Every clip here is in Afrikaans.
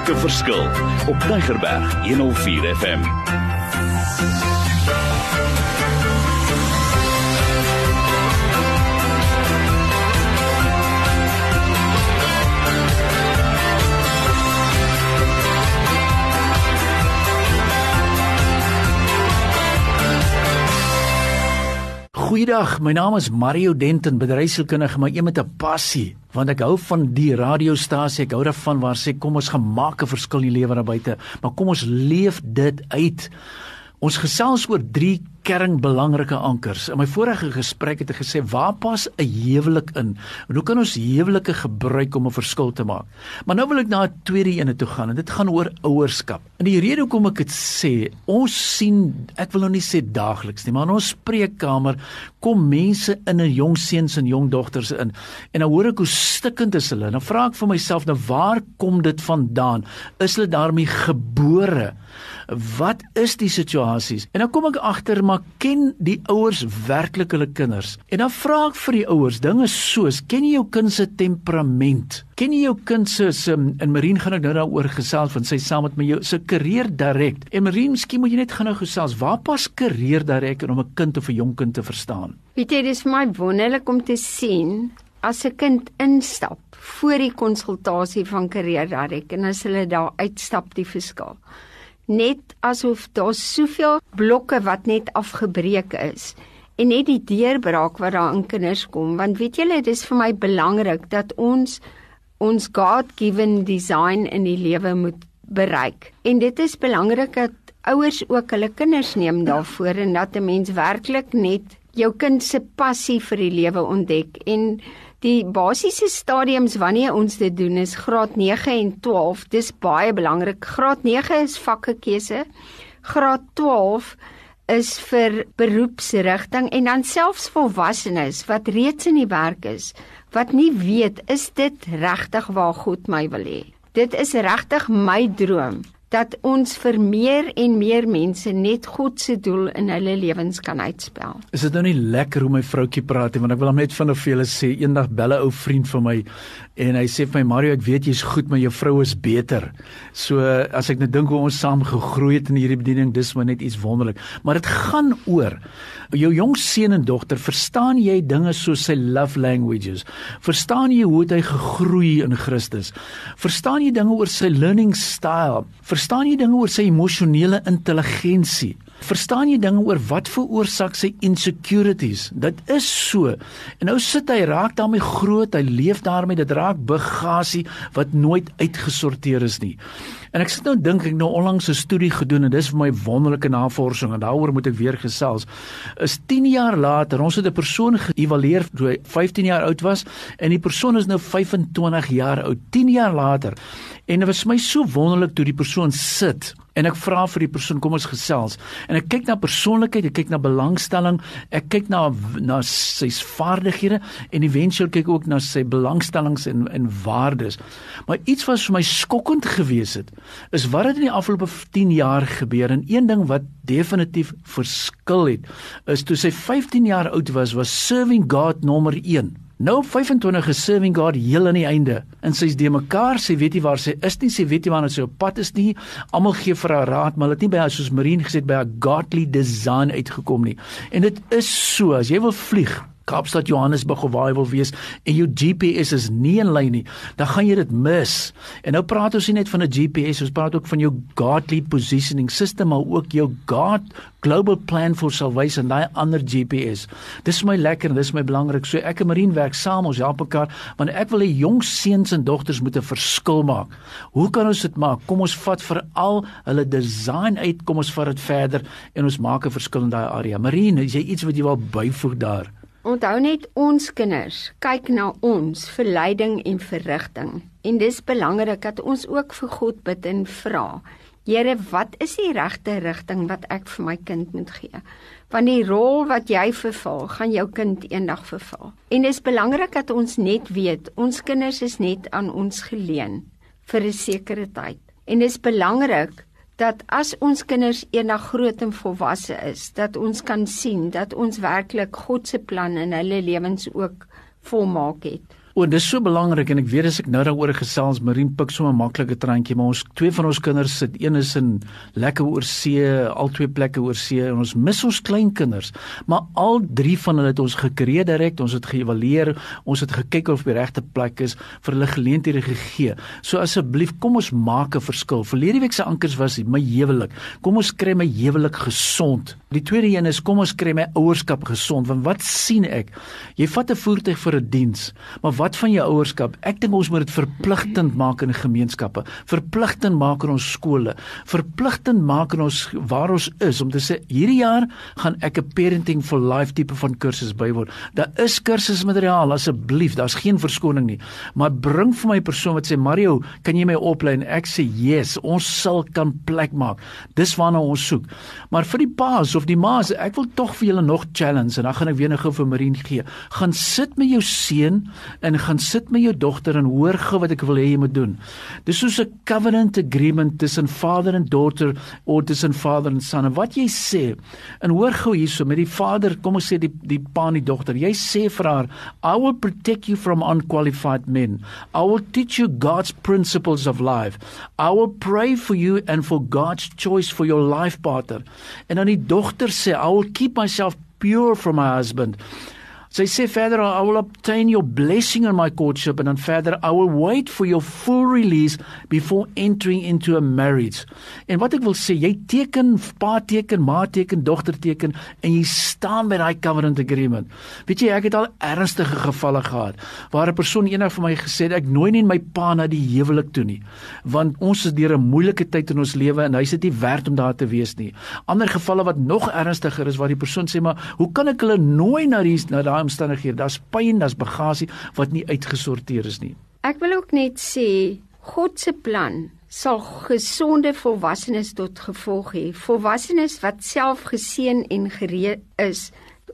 Maak 'n verskil op Tigerberg 104 FM. Goeiedag, my naam is Mario Denton, bedryfskundige, maar een met 'n passie, want ek hou van die radiostasie, ek hou daarvan waar sê kom ons gemaak 'n verskil in die lewe daar buite, maar kom ons leef dit uit. Ons gesels oor drie kernbelangrike ankers. In my vorige gesprek het ek gesê waar pas 'n huwelik in? En hoe kan ons huwelike gebruik om 'n verskil te maak? Maar nou wil ek na 'n tweede ene toe gaan en dit gaan oor ouerskap. En die rede hoekom ek dit sê, ons sien, ek wil nou nie sê daagliks nie, maar in ons spreekkamer kom mense in 'n jong seuns en jong dogters in en dan hoor ek hoe stikkend is hulle. Dan vra ek vir myself, nou waar kom dit vandaan? Is hulle daarmee gebore? Wat is die situasies? En dan kom ek agter maar ken die ouers werklik hulle kinders? En dan vra ek vir die ouers dinge soos ken jy jou kind se temperament? Ken jy jou kind se se in Marien gaan ek nou daaroor gesels van sy saam met my jou se karier direk. En Marien, miskien moet jy net gou gesels. Waar pas karier direk om 'n kind of 'n jong kind te verstaan? Weet jy, dis vir my wonderlik om te sien as 'n kind instap voor die konsultasie van karier direk en as hulle daar uitstap die verskil net asof daar soveel blokke wat net afgebreek is en net die deurbraak wat daar in kinders kom want weet julle dit is vir my belangrik dat ons ons God-given design in die lewe moet bereik. En dit is belangrik dat ouers ook hulle kinders neem daarvoor en dat 'n mens werklik net jou kind se passie vir die lewe ontdek en Die basiese stadiums wanneer ons dit doen is graad 9 en 12. Dis baie belangrik. Graad 9 is vakkekeuse. Graad 12 is vir beroepsrigting en dan selfs volwassenes wat reeds in die werk is, wat nie weet is dit regtig waar God my wil hê. Dit is regtig my droom dat ons vir meer en meer mense net God se doel in hulle lewens kan uitspel. Is dit nou nie lekker hoe my vroutjie praat nie, want ek wil hom net vinnig vir julle sê, eendag belle 'n ou vriend van my en hy sê vir my Mario, ek weet jy's goed, maar jou vrou is beter. So as ek net dink hoe ons saam gegroei het in hierdie bediening, dis maar net iets wonderlik. Maar dit gaan oor jou jong seun en dogter, verstaan jy dinge soos sy love languages? Verstaan jy hoe hy gegroei in Christus? Verstaan jy dinge oor sy learning style? Verstaan jy dinge oor sy emosionele intelligensie? Verstaan jy dinge oor wat veroorsaak sy insecurities? Dit is so. En nou sit hy raak daarmee groot, hy leef daarmee, dit raak bagasie wat nooit uitgesorteer is nie. En ek sit nou dink ek nou onlangs 'n studie gedoen en dis vir my wonderlike navorsing en daaroor moet ek weer gesels. Is 10 jaar later, ons het 'n persoon geëvalueer toe hy 15 jaar oud was en die persoon is nou 25 jaar oud. 10 jaar later. En dit was my so wonderlik toe die persoon sit en ek vra vir die persoon kom ons gesels en ek kyk na persoonlikheid ek kyk na belangstelling ek kyk na na sy vaardighede en eventueel kyk ook na sy belangstellings en en waardes maar iets wat vir my skokkend gewees het is wat het in die afgelope 10 jaar gebeur en een ding wat definitief verskil het is toe sy 15 jaar oud was was serving God nommer 1 Nou 25 is serving God heel aan die einde. En sy's de mekaar, sy weet nie waar sy is nie, sy weet nie waar sy op pad is nie. Almal gee vir haar raad, maar hulle het nie by haar soos Marine gesê by haar godly design uitgekom nie. En dit is so, as jy wil vlieg, Kaapstad Johannesburg of waar jy wil wees en jou GPS is nie in lyn nie, dan gaan jy dit mis. En nou praat ons nie net van 'n GPS, ons praat ook van jou godly positioning system, maar ook jou God global plan for salvation, daai ander GPS. Dis vir my lekker en dis my belangrik. So ek en Marine werk saam, ons help mekaar, want ek wil hê jong seuns en dogters moet 'n verskil maak. Hoe kan ons dit maak? Kom ons vat vir al hulle design uit, kom ons vat dit verder en ons maak 'n verskil in daai area. Marine, is jy iets wat jy wil byvoeg daar? Onthou net ons kinders kyk na ons vir leiding en verrigting. En dis belangrik dat ons ook vir God bid en vra. Here, wat is die regte rigting wat ek vir my kind moet gee? Want die rol wat jy vervul, gaan jou kind eendag vervul. En dis belangrik dat ons net weet, ons kinders is net aan ons geleen vir 'n sekere tyd. En dis belangrik dat as ons kinders eendag groot en volwasse is, dat ons kan sien dat ons werklik God se plan in hulle lewens ook volmaak het. O, dis so belangrik en ek weet as ek nou daaroor gesels, Marien pik so 'n maklike trantjie, maar ons twee van ons kinders sit een is in lekker oor see, al twee plekke oor see en ons mis ons kleinkinders. Maar al drie van hulle het ons gekreë direk, ons het geëvalueer, ons het gekyk of die regte plek is vir hulle geleenthede gegee. So asseblief, kom ons maak 'n verskil. Verlede week se ankers was my huwelik. Kom ons kry my huwelik gesond. Die tweede een is kom ons kry my ouerskap gesond, want wat sien ek? Jy vat 'n voertuig vir 'n diens, maar wat van jou ouerskap? Ek dink ons moet dit verpligtend maak in gemeenskappe, verpligtend maak in ons skole, verpligtend maak in ons waar ons is om te sê hierdie jaar gaan ek 'n parenting for life tipe van kursus bywoon. Daar is kursusmateriaal asseblief, daar's geen verskoning nie. Maar bring vir my persoon wat sê Mario, kan jy my oplei en ek sê yes, ons sal kan plek maak. Dis waarna ons soek. Maar vir die paas of die maas, ek wil tog vir julle nog challenge en dan gaan ek weer nou vir Marien gee. Gaan sit met jou seun en gaan sit met jou dogter en hoor gou wat ek wil hê jy moet doen. Dis soos 'n covenant agreement tussen vader en dogter of tussen vader en seun. En wat jy sê, en hoor gou hierso met die vader, kom ons sê die die pa en die dogter. Jy sê vir haar, I will protect you from unqualified men. I will teach you God's principles of life. I will pray for you and for God's choice for your life partner. En dan die dogter sê, I will keep myself pure from my husband. Sy sê verder I will obtain your blessing in my courtship and then verder I will wait for your full release before entering into a marriage. En wat ek wil sê, jy teken pa teken, ma teken, dogter teken en jy staan by daai covenant agreement. Weet jy, ek het al ernstige gevalle gehad waar 'n persoon eendag vir my gesê het ek nooi nie my pa na die huwelik toe nie, want ons is deur 'n moeilike tyd in ons lewe en hy's dit nie werd om daar te wees nie. Ander gevalle wat nog ernstiger is waar die persoon sê maar, hoe kan ek hulle nooi na die na daai omstandighede. Daar's pyn, daar's bagasie wat nie uitgesorteer is nie. Ek wil ook net sê God se plan sal gesonde volwassenes tot gevolg hê. Volwassenes wat self geseën en gereed is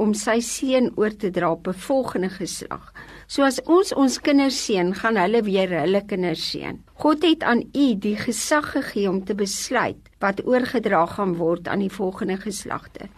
om sy seën oor te dra op 'n volgende geslag. So as ons ons kinders seën, gaan hulle weer hulle kinders seën. God het aan u die gesag gegee om te besluit wat oorgedra gaan word aan die volgende geslagte.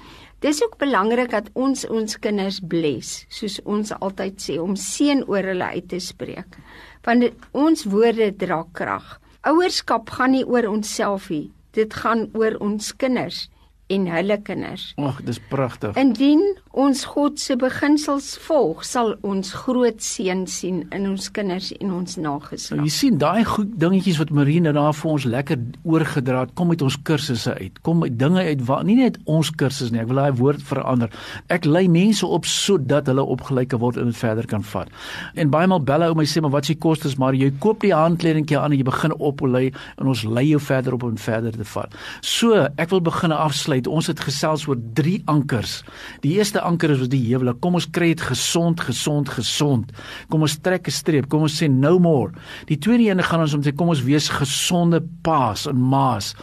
Dis ook belangrik dat ons ons kinders bless, soos ons altyd sê om seën oor hulle uit te spreek. Want dit, ons woorde dra krag. Ouerskap gaan nie oor onsself nie. Dit gaan oor ons kinders en hulle kinders. Ag, dis pragtig. Indien ons God se beginsels volg, sal ons groot seën sien in ons kinders en ons nageslag. Nou, jy sien daai goed dingetjies wat Marine daar vir ons lekker oorgedra het, kom uit ons kursusse uit. Kom uit dinge uit wat nie net ons kursus nie, ek wil daai woord verander. Ek lei mense op sodat hulle opgelyke word en dit verder kan vat. En baie maal bel ou my sê maar wat s'ie kostes, maar jy koop die handkledingkie aan en jy begin oplei en ons lei jou verder op en verder te vat. So, ek wil begin afsluit. Ons het gesels oor drie ankers. Die eerste anker is die huwelik. Kom ons kry dit gesond, gesond, gesond. Kom ons trek 'n streep. Kom ons sê no more. Die tweede een gaan ons om sê kom ons wees gesonde paas en maas.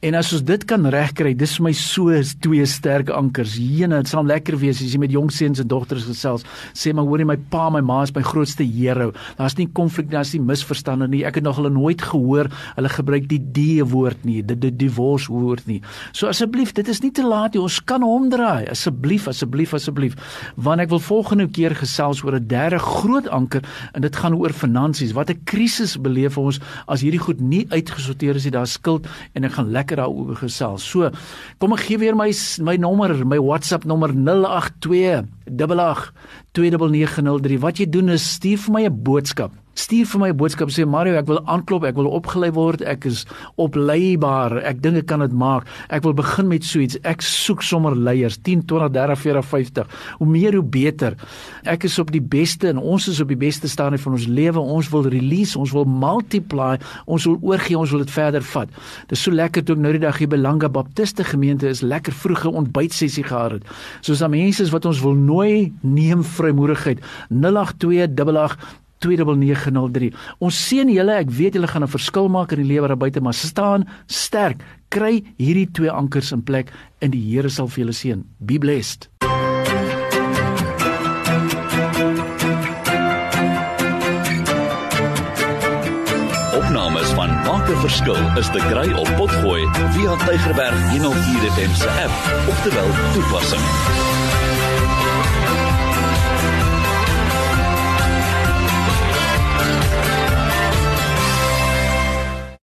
En as ons dit kan regkry, dis vir my so twee sterk ankers. Jene, dit sal lekker wees as jy met jong seuns en dogters gesels. Sê maar hoorie my pa, my ma is my grootste hero. Daar's nie konflik nie, daar's nie misverstande nie. Ek het nog hulle nooit gehoor hulle gebruik die D woord nie, die, die divorce woord nie. So asseblief, dit is nie te laat nie. Ons kan omdraai. Asseblief, asseblief, asseblief. Want ek wil volgende keer gesels oor 'n derde groot anker en dit gaan oor finansies. Wat 'n krisis beleef ons as hierdie goed nie uitgesorteer is nie. Daar's skuld en ek gaan lekker daaroor gesels. So, kom ek gee weer my my nommer, my WhatsApp nommer 082 88 29903. Wat jy doen is stuur vir my 'n boodskap stuur vir my 'n boodskap sê Mario ek wil aanklop ek wil opgelei word ek is opleibaar ek dink ek kan dit maak. Ek wil begin met so iets. Ek soek sommer leiers. 10 20 30 40 50 hoe meer hoe beter. Ek is op die beste en ons is op die beste stadium van ons lewe. Ons wil release ons wil multiply ons wil oorgee ons wil dit verder vat. Dis so lekker toe ek nou die dag hier by Langa Baptiste gemeente is lekker vroege ontbytsessie gehad het. Soos daar mense is wat ons wil nooi neem vrymoedigheid. 08288 29903. Ons seën julle, ek weet julle gaan 'n verskil maak in die lewe daar buite, maar staan sterk. Kry hierdie twee ankers in plek en die Here sal vir julle seën. Be blessed. Opnames van Maak 'n Verskil is te kry op Potgooi via Tigerberg 104 FM se app of te wel toepassing.